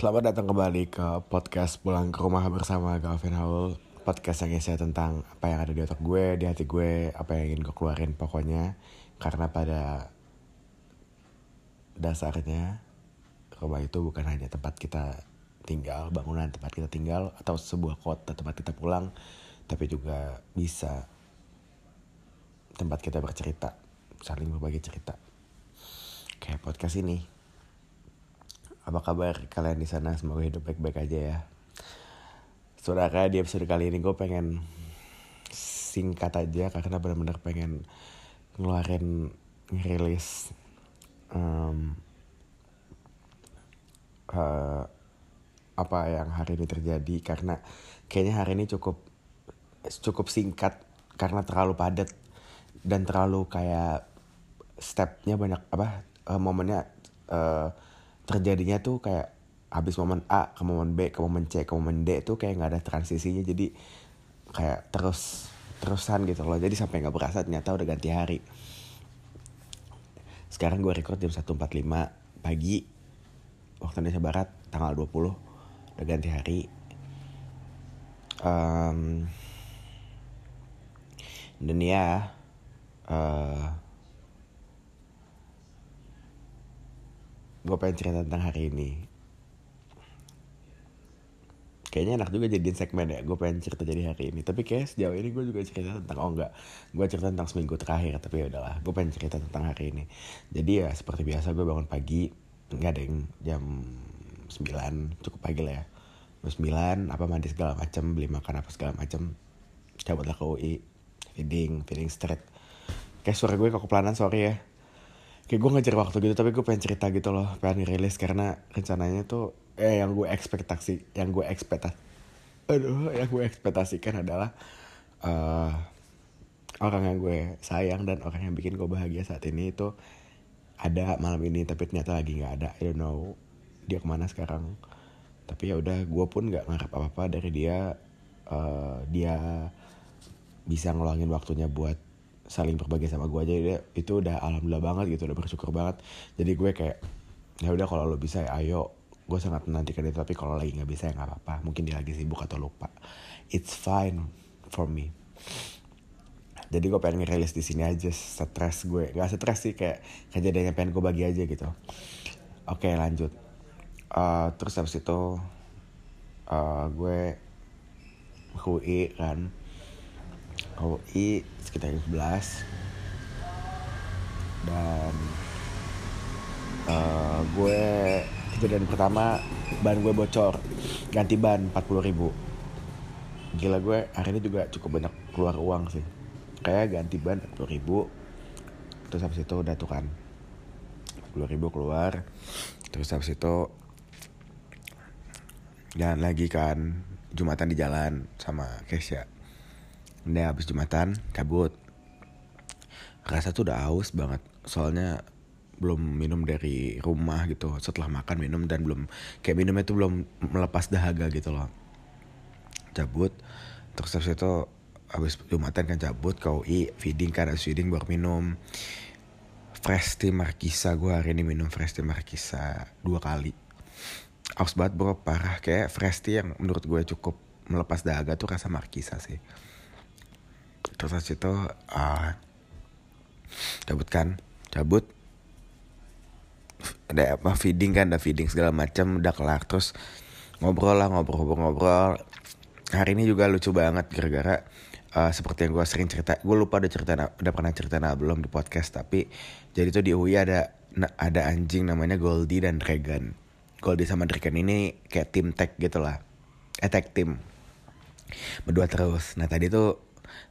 Selamat datang kembali ke podcast Pulang ke Rumah bersama Galvin Haul. Podcast yang isinya tentang apa yang ada di otak gue, di hati gue, apa yang ingin gue keluarin pokoknya. Karena pada dasarnya rumah itu bukan hanya tempat kita tinggal, bangunan tempat kita tinggal Atau sebuah kota tempat kita pulang Tapi juga bisa tempat kita bercerita, saling berbagi cerita. Kayak podcast ini apa kabar kalian di sana? Semoga hidup baik-baik aja ya. Saudara, di episode kali ini gue pengen singkat aja karena benar-benar pengen ngeluarin ngerilis um, uh, apa yang hari ini terjadi karena kayaknya hari ini cukup cukup singkat karena terlalu padat dan terlalu kayak stepnya banyak apa uh, momennya uh, terjadinya tuh kayak habis momen A ke momen B ke momen C ke momen D tuh kayak nggak ada transisinya. Jadi kayak terus terusan gitu loh. Jadi sampai nggak berasa ternyata udah ganti hari. Sekarang gue record jam 1.45 pagi waktu Indonesia Barat tanggal 20 udah ganti hari. Um, dan ya uh, gue pengen cerita tentang hari ini. Kayaknya enak juga jadiin segmen ya. Gue pengen cerita jadi hari ini. Tapi kayak sejauh ini gue juga cerita tentang oh enggak. Gue cerita tentang seminggu terakhir tapi ya udahlah. Gue pengen cerita tentang hari ini. Jadi ya seperti biasa gue bangun pagi nggak ada jam 9 cukup pagi lah ya. Jam 9 apa mandi segala macam beli makan apa segala macam cabutlah ke UI feeding feeding straight. Kayak suara gue kekoplanan sorry ya kayak gue ngejar waktu gitu tapi gue pengen cerita gitu loh pengen rilis. Karena rencananya tuh eh yang gue ekspektasi yang gue ekspektasi aduh yang gue ekspektasikan adalah uh, orang yang gue sayang dan orang yang bikin gue bahagia saat ini itu ada malam ini tapi ternyata lagi nggak ada. I don't know dia ke mana sekarang. Tapi ya udah gue pun nggak ngarep apa apa dari dia uh, dia bisa ngeluangin waktunya buat saling berbagi sama gue aja dia itu udah alhamdulillah banget gitu udah bersyukur banget. Jadi gue kayak ya udah kalau lo bisa ya ayo. Gue sangat menantikan itu tapi kalau lagi nggak bisa ya nggak apa-apa. Mungkin dia lagi sibuk atau lupa. It's fine for me. Jadi gue pengen ngerilis di sini aja stres gue. Nggak stres sih kayak kejadian yang pengen gue bagi aja gitu. Oke lanjut. Uh, terus habis itu uh, gue UI kan. UI sekitar 11 dan uh, gue kejadian pertama ban gue bocor. Ganti ban 40 ribu. Gila gue hari ini juga cukup banyak keluar uang sih. Kayak ganti ban 40 ribu. Terus habis itu udah tuh kan 40 ribu keluar. Terus habis itu jalan lagi kan jumatan di jalan sama Kesha Udah habis Jumatan cabut. Rasa tuh udah aus banget. Soalnya belum minum dari rumah gitu. Setelah makan minum dan belum Kayak minumnya tuh belum melepas dahaga gitu loh. Cabut. Terus habis itu Habis Jumatan kan cabut ke UI Feeding habis feeding baru minum. Fresh tea Markisa Gue hari ini minum fresh tea Markisa Dua kali. Aus banget bro. Parah Kayak fresh tea yang menurut gue cukup Melepas dahaga tuh rasa Markisa sih terus habis itu uh, cabut kan cabut. Ada apa feeding kan ada feeding segala macam udah kelar. Terus ngobrol lah ngobrol-ngobrol hari ini juga lucu banget gara-gara uh, seperti yang gue sering cerita gue lupa udah cerita udah pernah cerita nah, belum di podcast tapi jadi tuh di UI ada ada anjing namanya Goldie dan Dragon. Goldie sama Dragon ini kayak tim tag gitu lah. Attack team. Berdua terus. Nah tadi tuh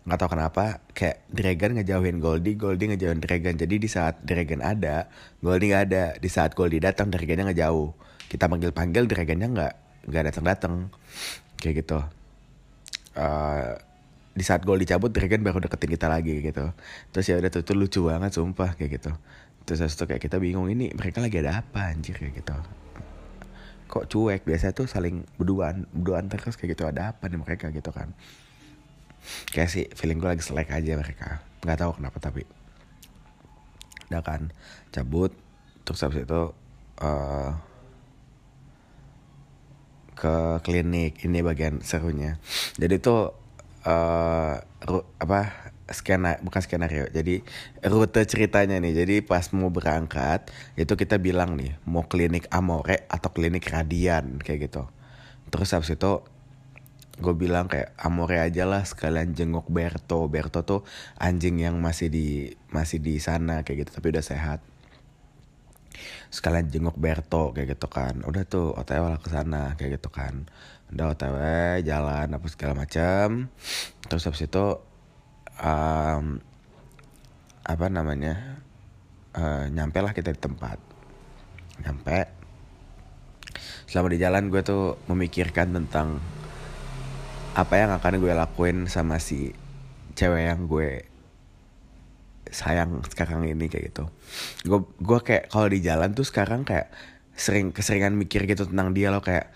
nggak tahu kenapa kayak Dragon ngejauhin Goldie, Goldie ngejauhin Dragon. Jadi di saat Dragon ada, Goldie nggak ada. Di saat Goldie datang, Dragonnya ngejauh. Kita panggil panggil Dragonnya nggak nggak datang datang kayak gitu. Uh, di saat Goldie cabut, Dragon baru deketin kita lagi gitu. Terus ya udah tuh, tuh lucu banget sumpah kayak gitu. Terus itu kayak kita bingung ini mereka lagi ada apa anjir kayak gitu. Kok cuek biasa tuh saling berduaan berduaan terus kayak gitu ada apa nih mereka gitu kan kayak sih feeling gue lagi selek aja mereka. Nggak tahu kenapa tapi udah kan cabut. Terus habis itu uh, ke klinik. Ini bagian serunya. Jadi tuh uh, apa skena bukan skenario. Jadi rute ceritanya nih. Jadi pas mau berangkat itu kita bilang nih mau klinik Amore atau klinik Radian kayak gitu. Terus habis itu gue bilang kayak Amore aja lah sekalian jenguk Berto. Berto tuh anjing yang masih di masih di sana kayak gitu tapi udah sehat. Sekalian jenguk Berto kayak gitu kan. Udah tuh otw lah ke sana kayak gitu kan. Udah otw jalan apa segala macam terus habis itu um, apa namanya uh, nyampe lah kita di tempat. Nyampe. Selama di jalan gue tuh memikirkan tentang apa yang akan gue lakuin sama si cewek yang gue sayang sekarang ini kayak gitu. Gue gue kayak kalau di jalan tuh sekarang kayak sering keseringan mikir gitu tentang dia loh kayak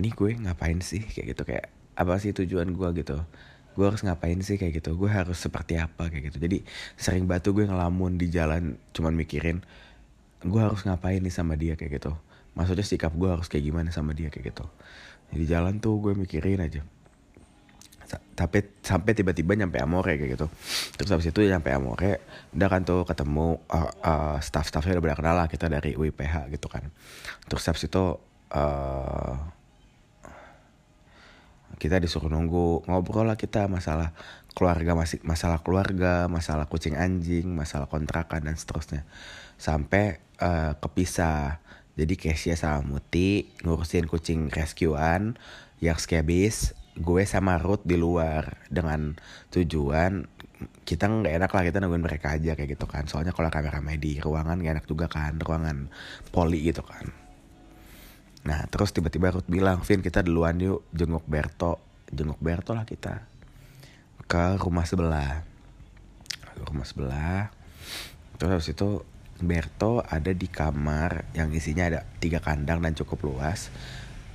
ini gue ngapain sih? Kayak gitu kayak apa sih tujuan gue gitu. Gue harus ngapain sih? Kayak gitu. Gue harus seperti apa? Kayak gitu. Jadi sering batu gue ngelamun di jalan cuman mikirin gue harus ngapain nih sama dia? Kayak gitu. Maksudnya sikap gue harus kayak gimana sama dia kayak gitu. Di jalan tuh gue mikirin aja tapi sampai tiba-tiba nyampe Amore kayak gitu. Terus habis itu nyampe Amore udah kan tuh ketemu uh, uh, staff-staffnya udah pada kenal lah kita dari UIPH gitu kan. Terus habis itu uh, kita disuruh nunggu ngobrol lah kita masalah keluarga masih masalah keluarga masalah kucing anjing masalah kontrakan dan seterusnya. Sampai uh, kepisah. Jadi Kesia sama Muti ngurusin kucing rescuean yang skabis gue sama Ruth di luar dengan tujuan kita nggak enak lah kita nungguin mereka aja kayak gitu kan. Soalnya kalau kamera di ruangan gak enak juga kan ruangan poli gitu kan. Nah terus tiba-tiba Ruth bilang Vin kita duluan yuk jenguk Berto. Jenguk Berto lah kita. Ke rumah sebelah. Ke rumah sebelah. Terus habis itu Berto ada di kamar yang isinya ada tiga kandang dan cukup luas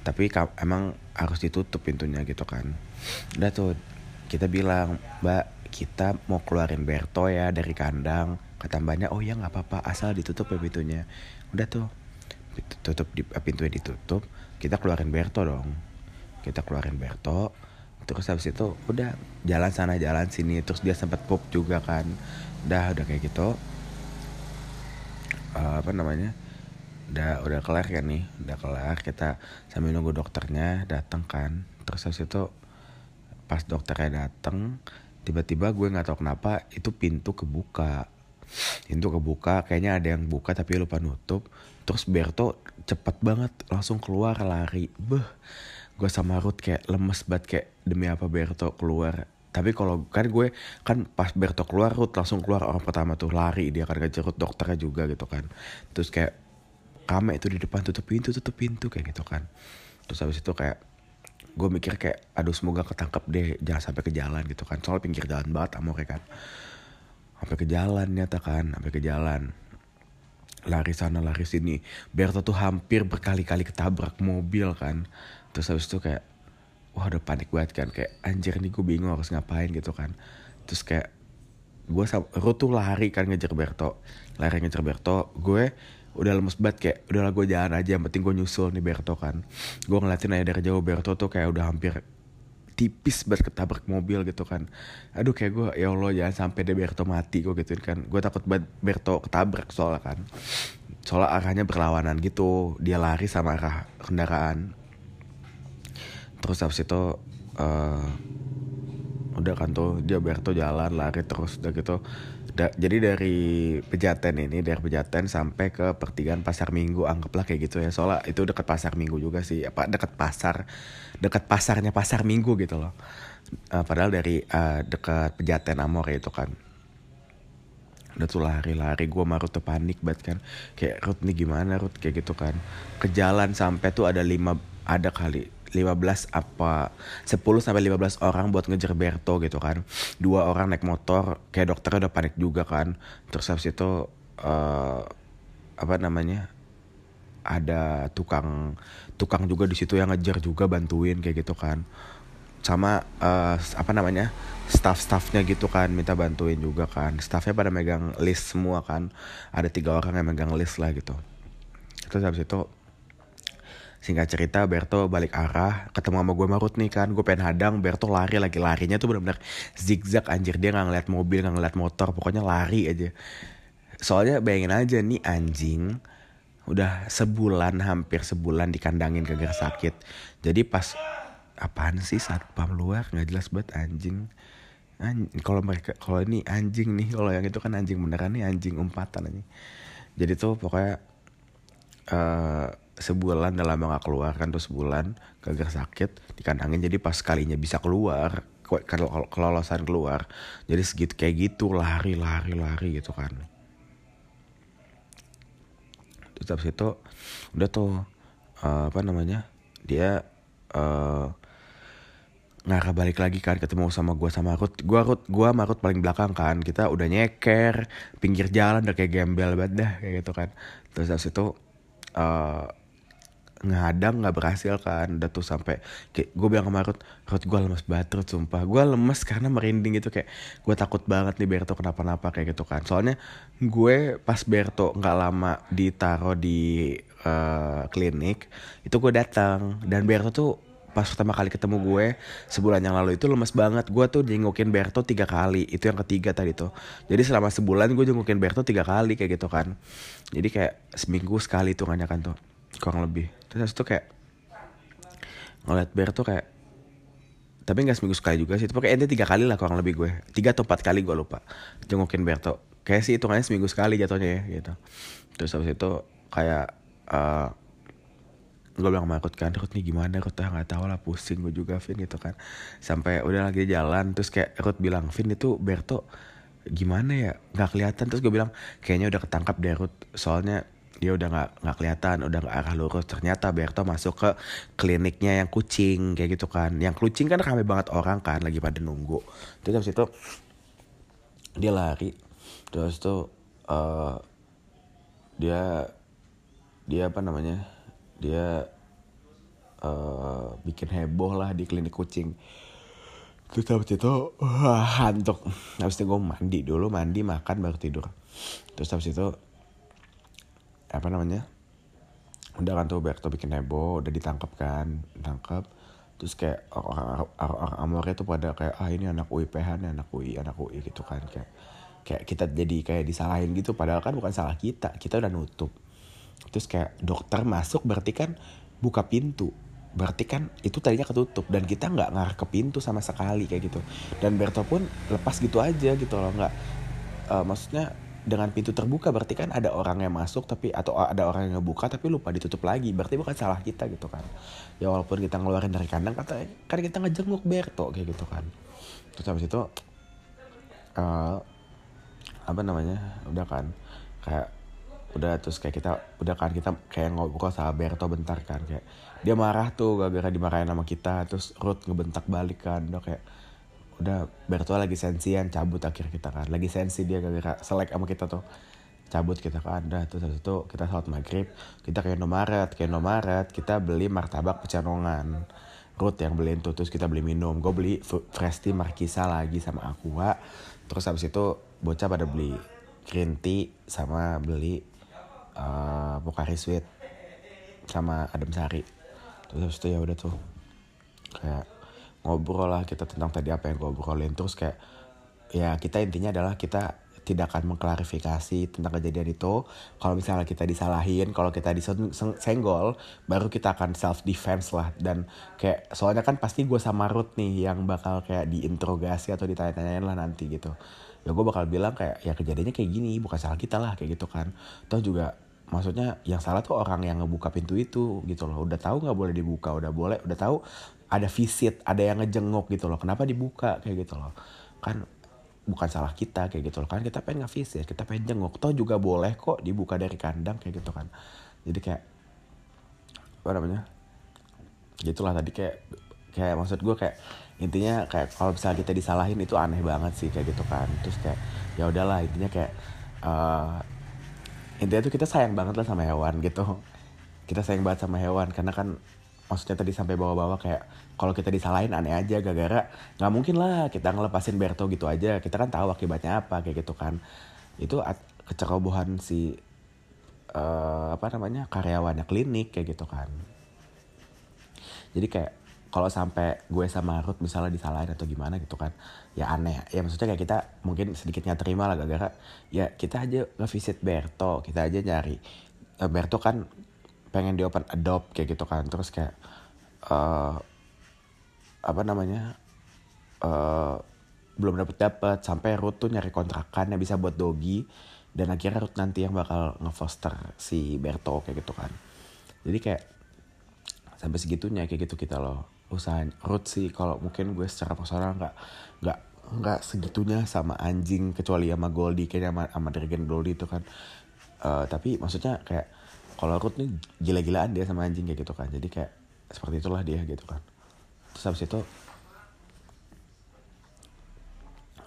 tapi emang harus ditutup pintunya gitu kan. Udah tuh kita bilang mbak kita mau keluarin Berto ya dari kandang. Kata mbaknya oh ya nggak apa-apa asal ditutup ya pintunya. Udah tuh tutup di eh, pintunya ditutup kita keluarin Berto dong. Kita keluarin Berto terus habis itu udah jalan sana jalan sini terus dia sempat pup juga kan. Udah udah kayak gitu. Uh, apa namanya udah udah kelar kan nih? Udah kelar kita sambil nunggu dokternya datang kan. Terus habis itu pas dokternya datang tiba-tiba gue nggak tahu kenapa itu pintu kebuka. Pintu kebuka kayaknya ada yang buka tapi lupa nutup. Terus Berto cepet banget langsung keluar lari. Beh gue sama Ruth kayak lemes banget kayak demi apa Berto keluar. Tapi kalau kan gue kan pas Berto keluar Ruth langsung keluar. Orang pertama tuh lari dia kan ngejerut dokternya juga gitu kan. Terus kayak kame itu di depan tutup pintu tutup pintu kayak gitu kan. Terus habis itu kayak gue mikir kayak aduh semoga ketangkep deh jangan sampai ke jalan gitu kan. Soal pinggir jalan banget amore kan. Sampai ke jalan nyata kan sampai ke jalan. Lari sana lari sini. Berto tuh hampir berkali-kali ketabrak mobil kan. Terus habis itu kayak wah udah panik banget kan. Kayak anjir nih gue bingung harus ngapain gitu kan. Terus kayak gue Ruth tuh lari kan ngejar Berto. Lari ngejar Berto gue udah lemes banget kayak udahlah gue jalan aja yang penting gue nyusul nih Berto kan. Gue ngeliatin aja dari jauh Berto tuh kayak udah hampir tipis banget ketabrak mobil gitu kan. Aduh kayak gue ya Allah jangan sampai deh Berto mati gue gituin kan. Gue takut banget Berto ketabrak soalnya kan. Soalnya arahnya berlawanan gitu dia lari sama arah kendaraan. Terus habis itu uh, udah kan tuh dia Berto jalan lari terus udah gitu da, jadi dari Pejaten ini dari Pejaten sampai ke pertigaan Pasar Minggu anggaplah kayak gitu ya. Soalnya itu dekat Pasar Minggu juga sih apa dekat pasar dekat pasarnya Pasar Minggu gitu loh. Uh, padahal dari uh, dekat Pejaten Amor itu kan. Udah tuh lari-lari gue maru tuh panik banget kan. Kayak Rut nih gimana Rut kayak gitu kan. Ke jalan sampai tuh ada lima ada kali 15 apa 10 sampai 15 orang buat ngejar Berto gitu kan. Dua orang naik motor, kayak dokternya udah panik juga kan. Terus habis itu uh, apa namanya? Ada tukang tukang juga di situ yang ngejar juga bantuin kayak gitu kan. Sama uh, apa namanya? staff-staffnya gitu kan minta bantuin juga kan. Staffnya pada megang list semua kan. Ada tiga orang yang megang list lah gitu. Terus habis itu singkat cerita Berto balik arah ketemu sama gue marut nih kan. Gue pengen hadang Berto lari lagi. Larinya tuh bener-bener zigzag anjir. Dia nggak ngeliat mobil nggak ngeliat motor. Pokoknya lari aja. Soalnya bayangin aja nih anjing udah sebulan hampir sebulan dikandangin kagak sakit. Jadi pas apaan sih satpam luar? Nggak jelas banget anjing. Kalau mereka kalau ini anjing nih kalau yang itu kan anjing beneran nih anjing umpatan aja jadi tuh pokoknya uh, sebulan udah lama gak keluar kan tuh sebulan gagal sakit dikandangin jadi pas kalinya bisa keluar kalau kelolosan keluar jadi segitu kayak gitu lari lari lari gitu kan. Terus habis itu udah tuh uh, apa namanya dia uh, nggak balik lagi kan ketemu sama gue sama Ruth. Gue Ruth gue sama Ruth paling belakang kan kita udah nyeker pinggir jalan udah kayak gembel banget dah kayak gitu kan. Terus habis itu uh, ngadang nggak berhasil kan. Udah tuh sampai kayak gue bilang sama Ruth Ruth gue lemes banget sumpah. Gue lemes karena merinding gitu kayak gue takut banget nih Berto kenapa-napa kayak gitu kan. Soalnya gue pas Berto nggak lama ditaruh di uh, klinik itu gue datang. Dan Berto tuh pas pertama kali ketemu gue sebulan yang lalu itu lemes banget. Gue tuh jengukin Berto tiga kali. Itu yang ketiga tadi tuh. Jadi selama sebulan gue jengukin Berto tiga kali kayak gitu kan. Jadi kayak seminggu sekali tuh kan tuh kurang lebih terus itu kayak ngeliat Berto kayak tapi nggak seminggu sekali juga sih. Itu pokoknya tiga kali lah kurang lebih gue. Tiga atau empat kali gue lupa jengukin Berto kayak sih hitungannya seminggu sekali jatuhnya ya gitu. Terus habis itu kayak uh, gue bilang sama Ruth kan Ruth nih gimana Ruth? Ah nggak tahu lah pusing gue juga Vin gitu kan. Sampai udah lagi jalan terus kayak Ruth bilang Vin itu Berto gimana ya? Nggak kelihatan. Terus gue bilang kayaknya udah ketangkap deh Ruth. Soalnya dia udah nggak nggak kelihatan udah nggak arah lurus. Ternyata Berto masuk ke kliniknya yang kucing kayak gitu kan. Yang kucing kan ramai banget orang kan lagi pada nunggu. Terus habis itu dia lari. Terus tuh uh, dia dia apa namanya dia uh, bikin heboh lah di klinik kucing. Terus habis itu wah hantuk habis itu gue mandi dulu mandi makan baru tidur. Terus habis itu apa namanya? Udah kan tuh Berto bikin heboh udah ditangkap kan ditangkap terus kayak orang-orang amornya tuh pada kayak ah ini anak UIPH nih anak UI anak UI gitu kan. Kayak kayak kita jadi kayak disalahin gitu padahal kan bukan salah kita kita udah nutup. Terus kayak dokter masuk berarti kan buka pintu. Berarti kan itu tadinya ketutup dan kita nggak ngarah ke pintu sama sekali kayak gitu. Dan Berto pun lepas gitu aja gitu loh nggak uh, maksudnya dengan pintu terbuka berarti kan ada orang yang masuk tapi atau ada orang yang ngebuka tapi lupa ditutup lagi. Berarti bukan salah kita gitu kan. Ya walaupun kita ngeluarin dari kandang kata kan kita ngejenguk Berto kayak gitu kan. Terus habis itu uh, apa namanya udah kan. Kayak udah terus kayak kita udah kan kita kayak ngobrol sama Berto bentar kan. Kayak dia marah tuh gara-gara dimarahin sama kita terus Ruth ngebentak balik kan. Udah kayak udah Berto lagi sensian cabut akhir kita kan. Lagi sensi dia gara-gara selek sama kita tuh. Cabut kita kan udah terus habis itu kita sholat maghrib kita kayak nomaret kayak nomaret kita beli martabak pecenongan. Ruth yang beliin tuh terus kita beli minum. Gue beli fresh tea markisa lagi sama aqua. Terus habis itu bocah pada beli green tea sama beli uh, Sweet sama Adem Sari terus itu ya udah tuh kayak ngobrol lah kita tentang tadi apa yang gue obrolin terus kayak ya kita intinya adalah kita tidak akan mengklarifikasi tentang kejadian itu. Kalau misalnya kita disalahin, kalau kita disenggol, baru kita akan self defense lah. Dan kayak soalnya kan pasti gue sama Ruth nih yang bakal kayak diinterogasi atau ditanya-tanyain lah nanti gitu. Ya gue bakal bilang kayak ya kejadiannya kayak gini, bukan salah kita lah kayak gitu kan. Toh juga maksudnya yang salah tuh orang yang ngebuka pintu itu gitu loh udah tahu nggak boleh dibuka udah boleh udah tahu ada visit ada yang ngejenguk gitu loh. Kenapa dibuka? Kayak gitu loh. Kan bukan salah kita kayak gitu loh. Kan kita pengen nge-visit kita pengen jenguk. Toh juga boleh kok dibuka dari kandang kayak gitu kan. Jadi kayak apa namanya? Gitulah tadi kayak kayak maksud gue kayak intinya kayak kalau misalnya kita disalahin itu aneh banget sih kayak gitu kan. Terus kayak ya udahlah intinya kayak uh, intinya tuh kita sayang banget lah sama hewan gitu. Kita sayang banget sama hewan karena kan maksudnya tadi sampai bawa-bawa kayak kalau kita disalahin aneh aja gara-gara nggak mungkin lah kita ngelepasin Berto gitu aja. Kita kan tahu akibatnya apa kayak gitu kan. Itu kecerobohan si uh, apa namanya karyawannya klinik kayak gitu kan. Jadi kayak kalau sampai gue sama Ruth misalnya disalahin atau gimana gitu kan ya aneh. Ya maksudnya kayak kita mungkin sedikitnya terima lah gara-gara ya kita aja ngevisit Berto kita aja nyari uh, Berto kan pengen di open adopt kayak gitu kan. Terus kayak uh, apa namanya uh, belum dapet dapet. Sampai Ruth tuh nyari kontrakan yang bisa buat dogi. Dan akhirnya Ruth nanti yang bakal ngefoster si Berto kayak gitu kan. Jadi kayak sampai segitunya kayak gitu kita loh. Usaha root sih kalau mungkin gue secara personal nggak nggak nggak segitunya sama anjing kecuali sama Goldie kayaknya sama, sama Dragon Goldie itu kan. Uh, tapi maksudnya kayak kalau root nih gila-gilaan dia sama anjing kayak gitu kan. Jadi kayak seperti itulah dia gitu kan. Terus habis itu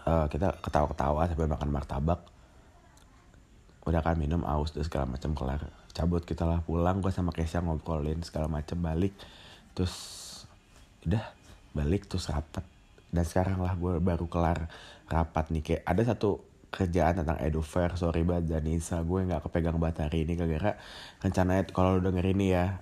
uh, kita ketawa-ketawa sampai makan martabak. Udah kan minum aus dan segala macam kelar cabut kita lah pulang gue sama Kesha ngobrolin segala macam balik. Terus udah balik terus rapat. Dan sekarang lah gue baru kelar rapat nih. Kayak ada satu kerjaan tentang edufair sorry banget Danisa. Gue nggak kepegang banget ini gara-gara rencananya kalau lo denger ini ya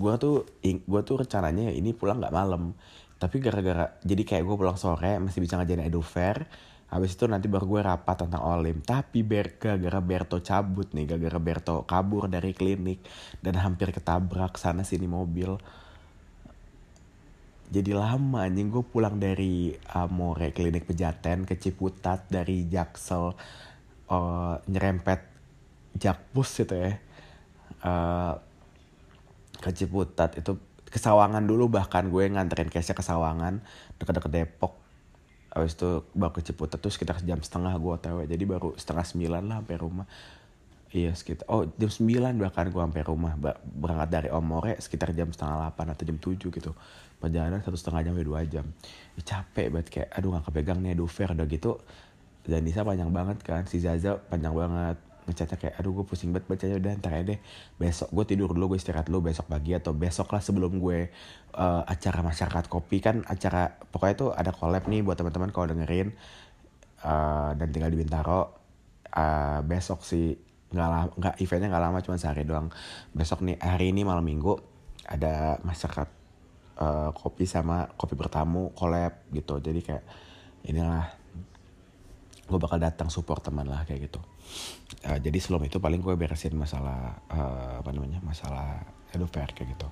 gue tuh gue tuh rencananya ini pulang nggak malam. Tapi gara-gara jadi kayak gue pulang sore masih bisa ngajarin edufair habis itu nanti baru gue rapat tentang olim. Tapi ber gara-gara Berto cabut nih gara-gara Berto kabur dari klinik dan hampir ketabrak sana sini mobil jadi lama anjing. Gue pulang dari Amore klinik pejaten ke Ciputat dari Jaksel uh, nyerempet Jakpus itu ya. Uh, ke Ciputat. Itu kesawangan dulu bahkan gue nganterin cashnya ke Sawangan deket-deket Depok. Habis itu baru ke Ciputat tuh sekitar jam setengah gue otw Jadi baru setengah sembilan lah sampai rumah Iya sekitar, oh jam 9 bahkan gue sampai rumah Berangkat dari Omore sekitar jam setengah 8 atau jam 7 gitu. Perjalanan satu setengah jam sampai dua jam. Ya, Capek banget kayak, aduh gak kepegang nih, fair udah gitu. Dan Nisa panjang banget kan, si Zaza panjang banget. Ngecatnya kayak, aduh gue pusing banget bacanya udah ntar aja deh. Besok gue tidur dulu, gue istirahat dulu besok pagi Atau besok lah sebelum gue uh, acara masyarakat kopi. Kan Acara, pokoknya tuh ada collab nih buat teman-teman kalau dengerin uh, Dan tinggal di Bintaro. Uh, Besok sih nggak lama nggak eventnya nggak lama cuma sehari doang. Besok nih hari ini malam minggu ada masyarakat uh, kopi sama kopi bertamu collab gitu. Jadi kayak inilah gue bakal datang support teman lah kayak gitu. Uh, jadi sebelum itu paling gue beresin masalah uh, apa namanya masalah fair kayak gitu.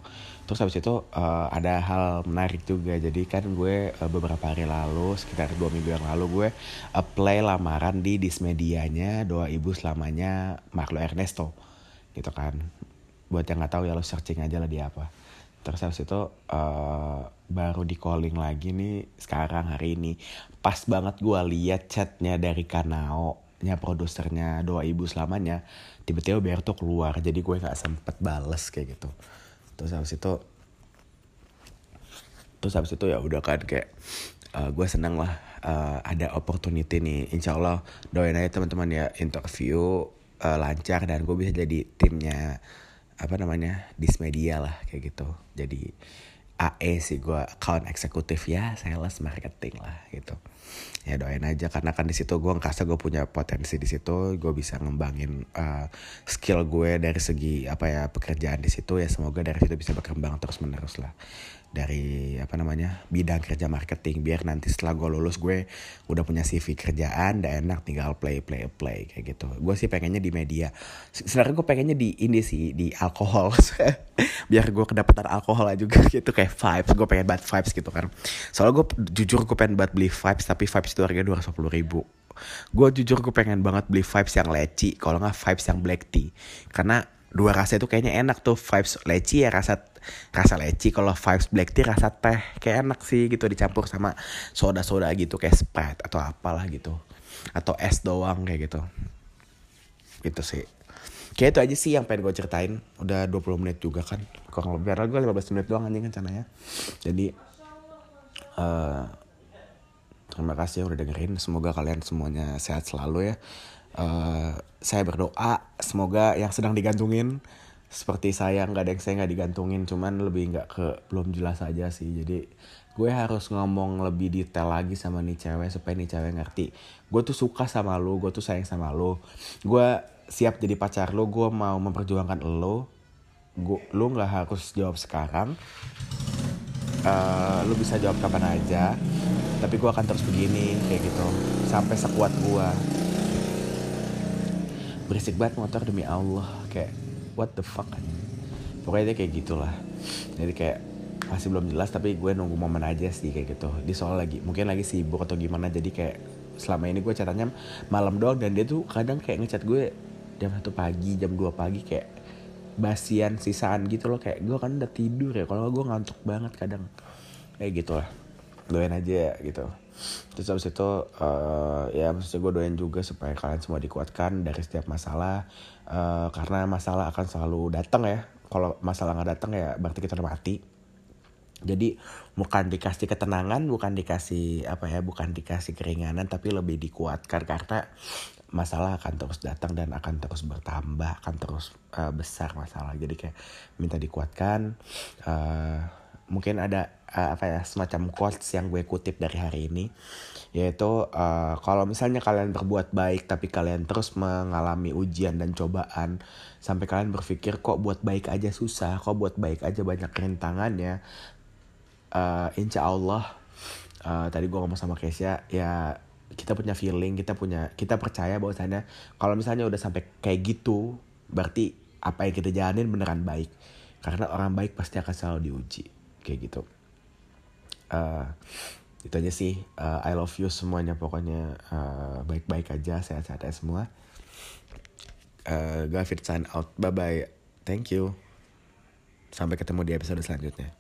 Terus habis itu uh, ada hal menarik juga. Jadi kan gue uh, beberapa hari lalu sekitar dua minggu yang lalu gue apply lamaran di dismedianya doa ibu selamanya Marlo Ernesto gitu kan. Buat yang nggak tahu ya lo searching aja lah dia apa. Terus habis itu uh, baru di calling lagi nih sekarang hari ini. Pas banget gue lihat chatnya dari Kanao nya produsernya doa ibu selamanya tiba-tiba Berto keluar. Jadi gue nggak sempet bales kayak gitu. Terus habis itu terus habis itu ya udah kan kayak uh, gue seneng lah uh, ada opportunity nih. Insya Allah doain aja teman-teman ya interview uh, lancar dan gue bisa jadi timnya apa namanya dismedia lah kayak gitu. Jadi AE sih gue account eksekutif ya sales marketing lah gitu. Ya doain aja karena kan di situ gue ngerasa gue punya potensi di situ gue bisa ngembangin uh, skill gue dari segi apa ya pekerjaan di situ ya semoga dari situ bisa berkembang terus menerus lah dari apa namanya bidang kerja marketing. Biar nanti setelah gue lulus gue udah punya CV kerjaan dan enak tinggal play play play kayak gitu. Gue sih pengennya di media. Sebenarnya gue pengennya di ini sih di alkohol. Biar gue kedapatan alkohol juga gitu. Kayak vibes gue pengen bad vibes gitu kan. Soalnya gue jujur gue pengen buat beli vibes tapi vibes itu harganya dua ratus ribu. Gue jujur gue pengen banget beli vibes yang leci kalau nggak vibes yang black tea. Karena dua rasa itu kayaknya enak tuh. Vibes leci ya rasa rasa leci. Kalau vibes black tea rasa teh kayak enak sih gitu dicampur sama soda soda gitu kayak sprite atau apalah gitu. Atau es doang kayak gitu. Gitu sih. Kayak itu aja sih yang pengen gue ceritain. Udah 20 menit juga kan kurang lebih. Gue 15 menit doang anjing kan cananya jadi uh, terima kasih udah dengerin. Semoga kalian semuanya sehat selalu ya uh, saya berdoa semoga yang sedang digantungin seperti saya nggak ada yang saya nggak digantungin cuman lebih nggak ke belum jelas aja sih. Jadi gue harus ngomong lebih detail lagi sama nih cewek supaya nih cewek ngerti. Gue tuh suka sama lo gue tuh sayang sama lo gue siap jadi pacar lo gue mau memperjuangkan lo gue lo nggak harus jawab sekarang. Uh, lu bisa jawab kapan aja. Tapi gue akan terus begini kayak gitu. Sampai sekuat gue berisik banget motor demi Allah. Kayak what the fuck pokoknya dia kayak gitulah. Jadi kayak masih belum jelas tapi gue nunggu momen aja sih kayak gitu. Di soal lagi mungkin lagi sibuk atau gimana jadi kayak selama ini gue catanya malam doang dan dia tuh kadang kayak ngechat gue jam satu pagi jam 2 pagi kayak basian sisaan gitu loh. Kayak gue kan udah tidur ya kalau gue ngantuk banget kadang. Kayak gitu lah doain aja ya gitu. Terus habis itu uh, ya maksudnya gue doain juga supaya kalian semua dikuatkan dari setiap masalah. Uh, karena masalah akan selalu datang ya. Kalau masalah nggak datang ya berarti kita udah mati. Jadi bukan dikasih ketenangan bukan dikasih apa ya bukan dikasih keringanan tapi lebih dikuatkan. Karena masalah akan terus datang dan akan terus bertambah akan terus uh, besar masalah. Jadi kayak minta dikuatkan uh, mungkin ada uh, apa ya semacam quotes yang gue kutip dari hari ini yaitu uh, kalau misalnya kalian berbuat baik tapi kalian terus mengalami ujian dan cobaan sampai kalian berpikir kok buat baik aja susah kok buat baik aja banyak rintangannya uh, insya Allah uh, tadi gue ngomong sama Kesia ya kita punya feeling kita punya kita percaya bahwa sana kalau misalnya udah sampai kayak gitu berarti apa yang kita jalanin beneran baik. Karena orang baik pasti akan selalu diuji kayak gitu uh, itu aja sih. Uh, I love you semuanya. Pokoknya uh, baik-baik aja sehat-sehat aja semua. Uh, Gavit sign out. Bye bye thank you. Sampai ketemu di episode selanjutnya